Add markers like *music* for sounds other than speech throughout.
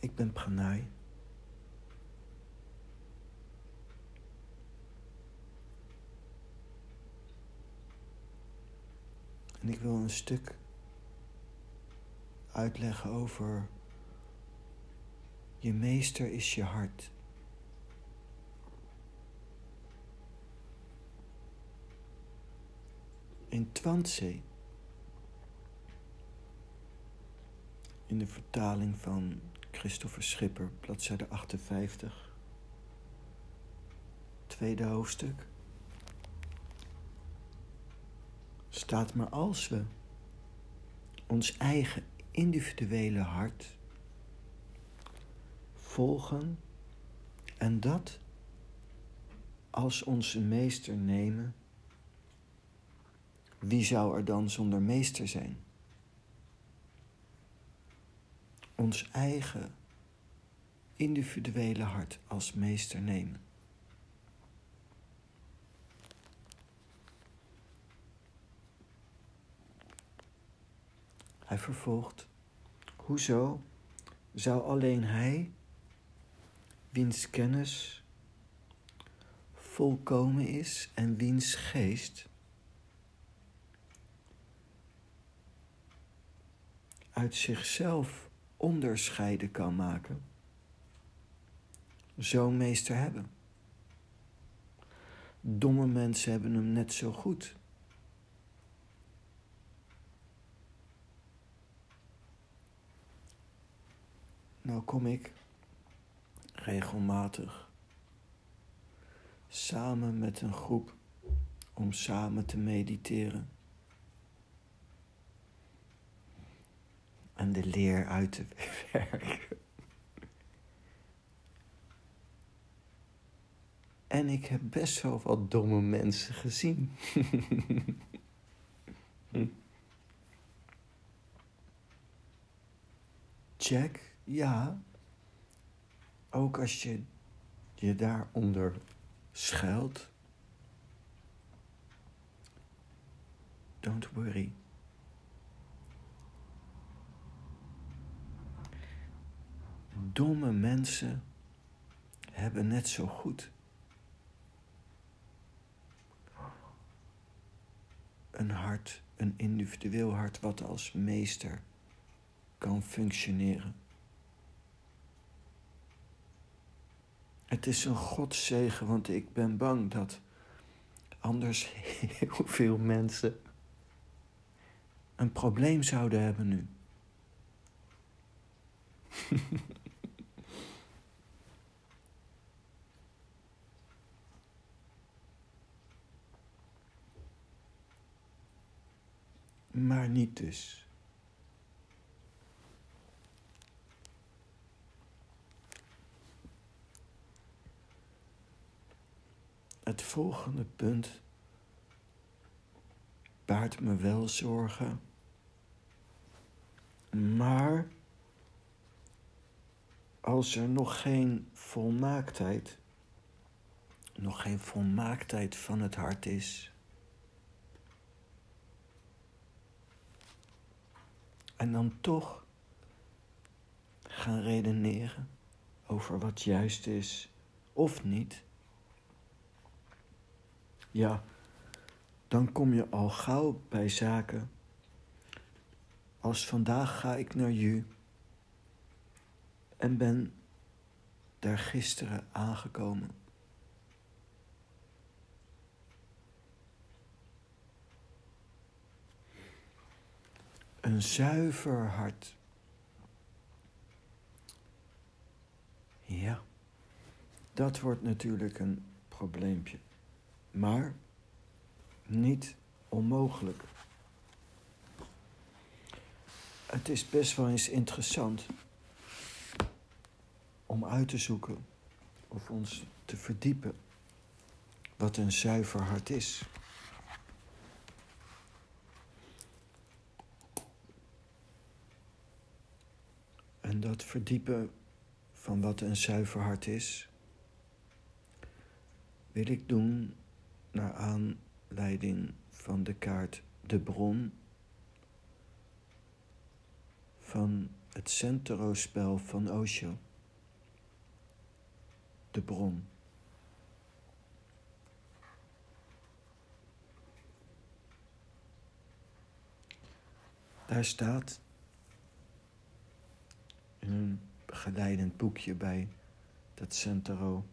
Ik ben Pranay. En ik wil een stuk uitleggen over je meester is je hart. In Twantse, in de vertaling van Christopher Schipper, bladzijde 58, tweede hoofdstuk, staat maar als we ons eigen individuele hart volgen en dat als onze meester nemen, wie zou er dan zonder meester zijn? Ons eigen individuele hart als meester nemen. Hij vervolgt, hoezo zou alleen hij, wiens kennis volkomen is en wiens geest uit zichzelf onderscheiden kan maken, zo'n meester hebben. Domme mensen hebben hem net zo goed. Nou kom ik regelmatig samen met een groep om samen te mediteren. En de leer uit te werken. En ik heb best wel wat domme mensen gezien. Check, ja. Ook als je je daaronder schuilt. Don't worry. Domme mensen hebben net zo goed een hart, een individueel hart wat als meester kan functioneren. Het is een godzegen, want ik ben bang dat anders *laughs* heel veel mensen een probleem zouden hebben nu. *laughs* maar niet dus. Het volgende punt baart me wel zorgen, maar als er nog geen volmaaktheid, nog geen volmaaktheid van het hart is, en dan toch gaan redeneren over wat juist is of niet ja, dan kom je al gauw bij zaken als vandaag ga ik naar Ju en ben daar gisteren aangekomen. Een zuiver hart. Ja, dat wordt natuurlijk een probleempje maar niet onmogelijk. Het is best wel eens interessant om uit te zoeken of ons te verdiepen wat een zuiver hart is. En dat verdiepen van wat een zuiver hart is, wil ik doen naar aanleiding van de kaart De Bron van het centro-spel van Osho. De bron. Daar staat in een begeleidend boekje bij dat Centro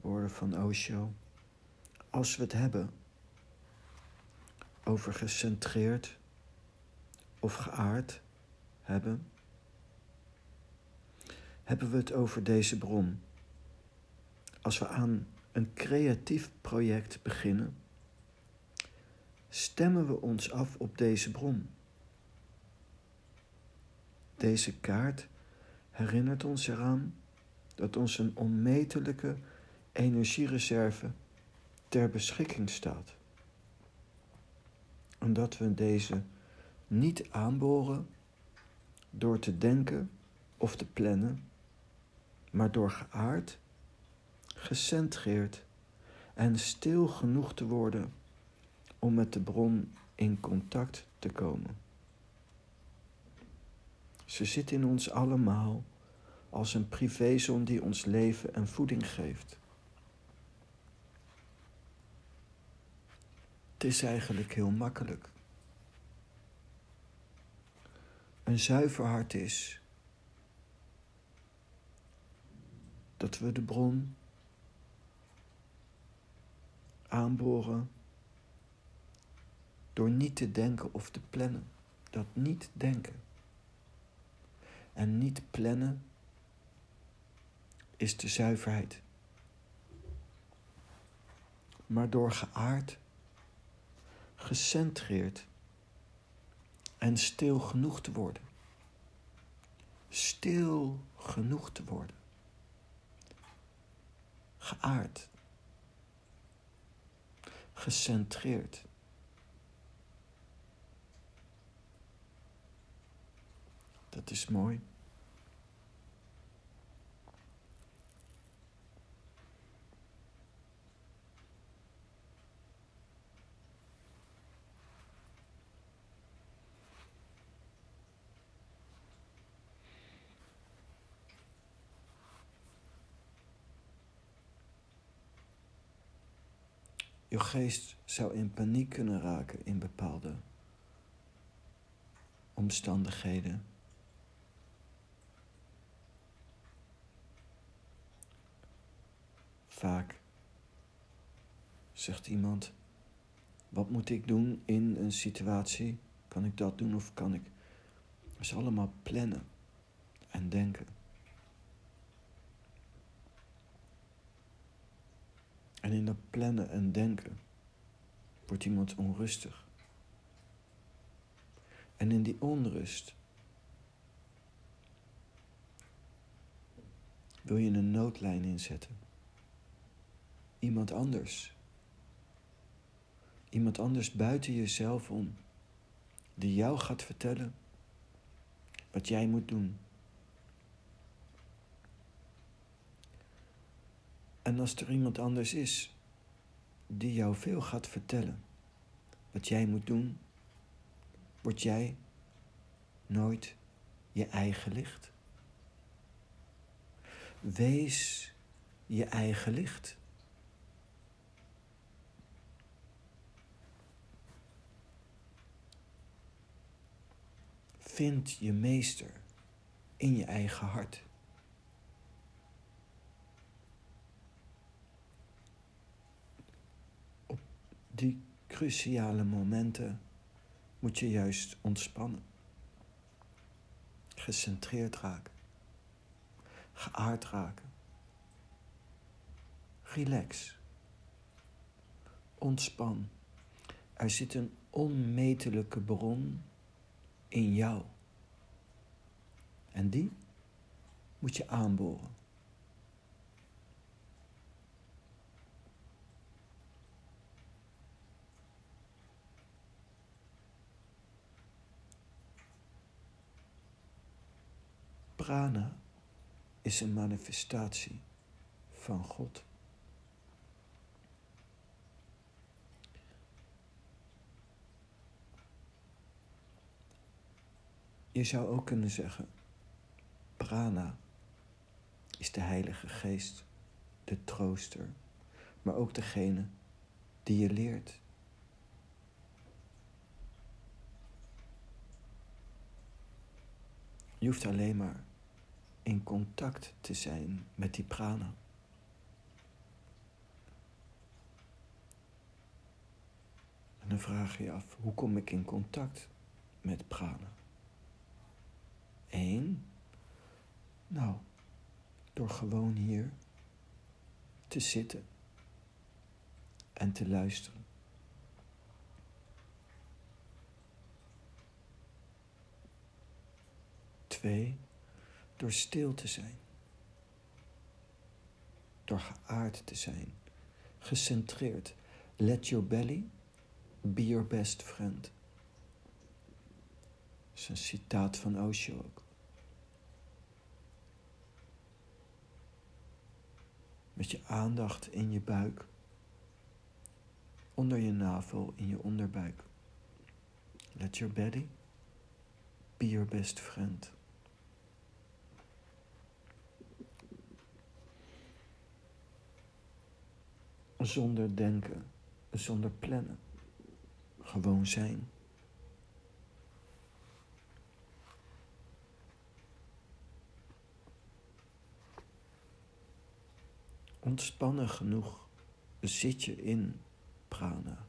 woorden van Osho. Als we het hebben over gecentreerd of geaard hebben, hebben we het over deze bron. Als we aan een creatief project beginnen, stemmen we ons af op deze bron. Deze kaart herinnert ons eraan dat ons een onmetelijke energiereserve ter beschikking staat. En dat we deze niet aanboren door te denken of te plannen, maar door geaard, gecentreerd en stil genoeg te worden om met de bron in contact te komen. Ze zit in ons allemaal als een privézon die ons leven en voeding geeft. Het is eigenlijk heel makkelijk. Een zuiver hart is dat we de bron aanboren door niet te denken of te plannen. Dat niet denken en niet plannen is de zuiverheid. Maar door geaard, gecentreerd en stil genoeg te worden. Stil genoeg te worden. Geaard. Gecentreerd. Dat is mooi. Je geest zou in paniek kunnen raken in bepaalde omstandigheden. Vaak zegt iemand: Wat moet ik doen in een situatie? Kan ik dat doen of kan ik? Dat is allemaal plannen en denken. En in dat plannen en denken wordt iemand onrustig. En in die onrust wil je een noodlijn inzetten. Iemand anders. Iemand anders buiten jezelf om. Die jou gaat vertellen wat jij moet doen. En als er iemand anders is die jou veel gaat vertellen wat jij moet doen, word jij nooit je eigen licht. Wees je eigen licht. Vind je meester in je eigen hart. die cruciale momenten moet je juist ontspannen. Gecentreerd raken. Geaard raken. Relax. Ontspan. Er zit een onmetelijke bron in jou. En die moet je aanboren. prana is een manifestatie van God. Je zou ook kunnen zeggen, prana is de Heilige Geest, de trooster, maar ook degene die je leert. Je hoeft alleen maar in contact te zijn met die prana. En dan vraag je je af, hoe kom ik in contact met prana? Eén, nou, door gewoon hier te zitten en te luisteren. Twee, door stil te zijn. Door geaard te zijn, gecentreerd. Let your belly be your best friend. Dat is een citaat van Osho ook. Met je aandacht in je buik, onder je navel, in je onderbuik. Let your belly be your best friend. Zonder denken, zonder plannen. Gewoon zijn. Ontspannen genoeg zit je in prana.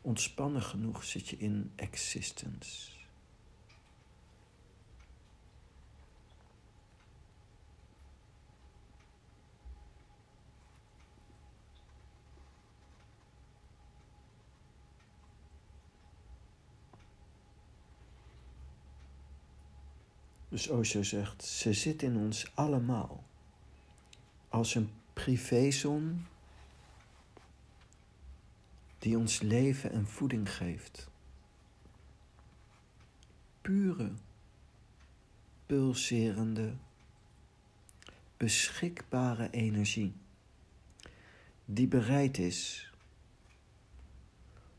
Ontspannen genoeg zit je in existence. Dus Osho zegt, ze zit in ons allemaal. Als een privézon die ons leven en voeding geeft. Pure, pulserende, beschikbare energie die bereid is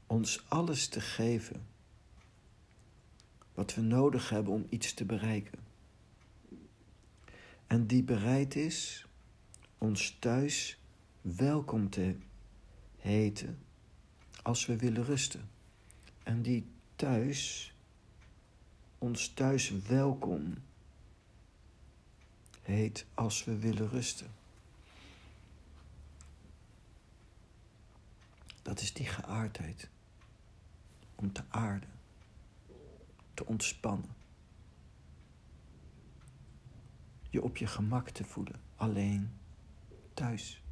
ons alles te geven wat we nodig hebben om iets te bereiken. En die bereid is ons thuis welkom te heten als we willen rusten. En die thuis, ons thuis welkom heet als we willen rusten. Dat is die geaardheid. Om te aarden, te ontspannen. Je op je gemak te voelen, alleen thuis.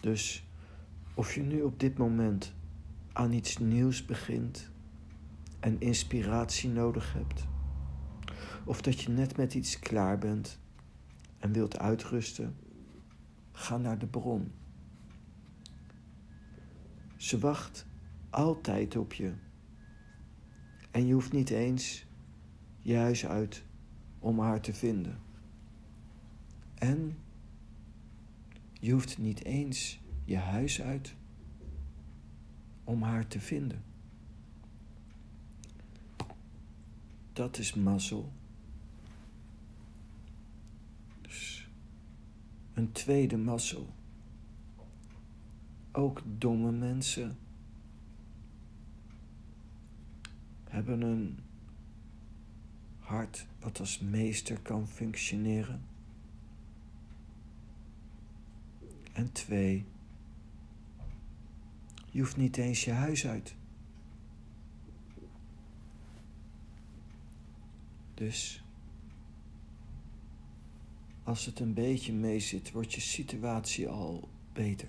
Dus of je nu op dit moment aan iets nieuws begint en inspiratie nodig hebt, of dat je net met iets klaar bent en wilt uitrusten, ga naar de bron. Ze wacht altijd op je. En je hoeft niet eens je huis uit om haar te vinden. En je hoeft niet eens je huis uit om haar te vinden. Dat is mazzel. Dus een tweede mazzel. Ook domme mensen hebben een hart wat als meester kan functioneren. En twee, je hoeft niet eens je huis uit. Dus als het een beetje mee zit, wordt je situatie al beter.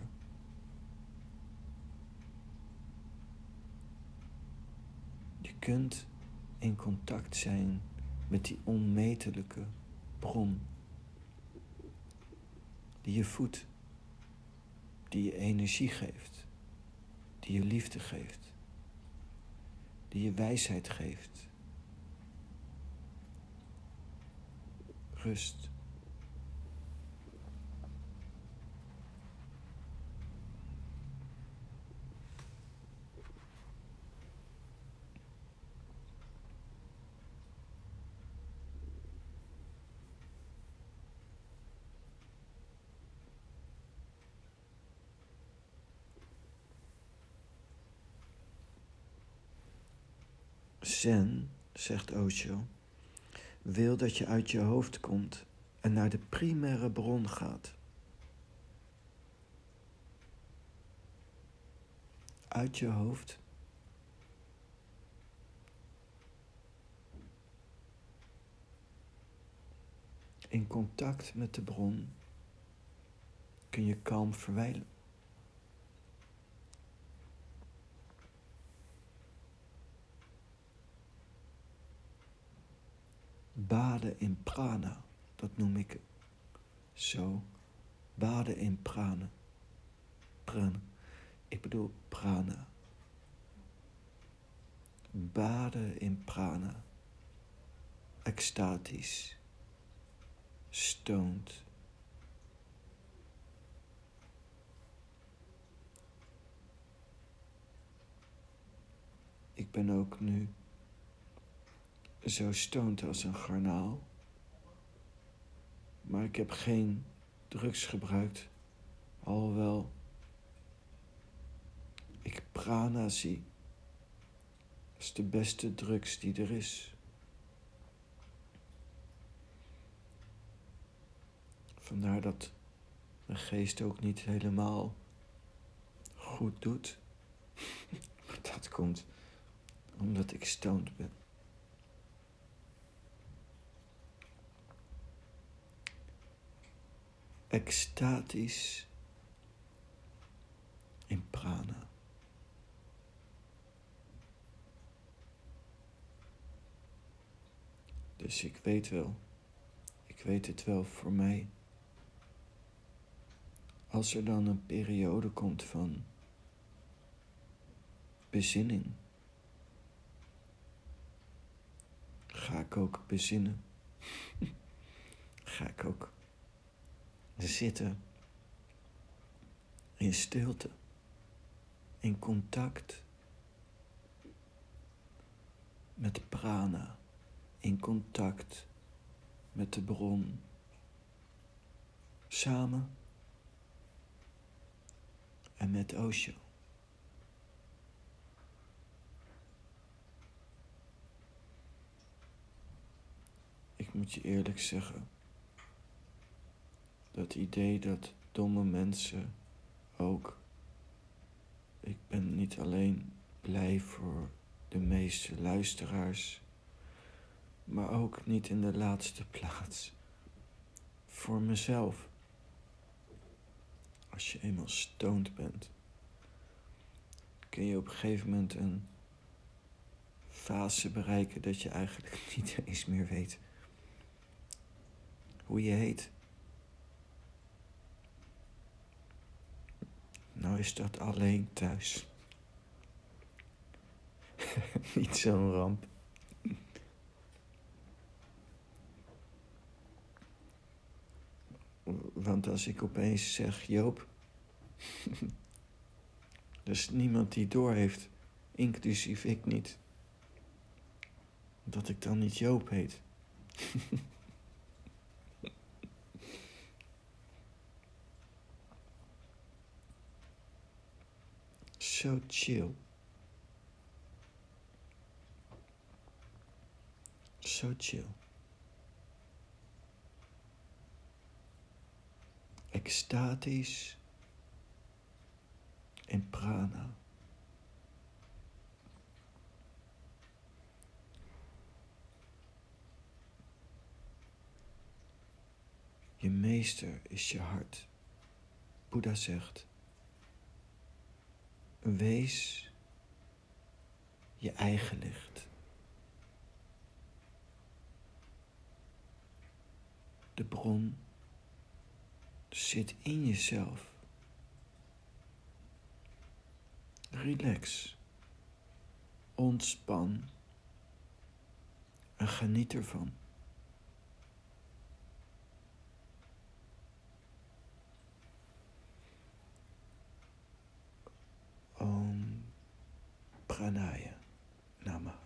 Je kunt in contact zijn met die onmetelijke bron die je voedt, die je energie geeft, die je liefde geeft, die je wijsheid geeft. Rust. Zen, zegt Osho, wil dat je uit je hoofd komt en naar de primaire bron gaat. Uit je hoofd. In contact met de bron kun je kalm verwijlen. Baden in prana. Dat noem ik zo. Baden in prana. Prana. Ik bedoel prana. Baden in prana. Extatisch. Stoned. Ik ben ook nu zo stoned als een garnaal. Maar ik heb geen drugs gebruikt. Alhoewel ik prana zie. Is de beste drugs die er is. Vandaar dat mijn geest ook niet helemaal goed doet. *laughs* Dat komt omdat ik stoned ben. Extatisch in prana. Dus ik weet wel, ik weet het wel voor mij. Als er dan een periode komt van bezinning, ga ik ook bezinnen. *laughs* ga ik ook zitten in stilte, in contact met de prana, in contact met de bron, samen en met Osho. Ik moet je eerlijk zeggen dat idee dat domme mensen ook. Ik ben niet alleen blij voor de meeste luisteraars, maar ook niet in de laatste plaats voor mezelf. Als je eenmaal stoned bent, kun je op een gegeven moment een fase bereiken dat je eigenlijk *laughs* niet eens meer weet hoe je heet. Nou is dat alleen thuis. *laughs* Niet zo'n ramp. Want als ik opeens zeg, Joop, *laughs* er is niemand die door heeft, inclusief ik niet, dat ik dan niet Joop heet. *laughs* so chill. So chill. Extatisch en prana. Je meester is je hart. Boeddha zegt. Wees je eigen licht. De bron zit in jezelf. Relax. Ontspan. En geniet ervan. Maranaya. Namah.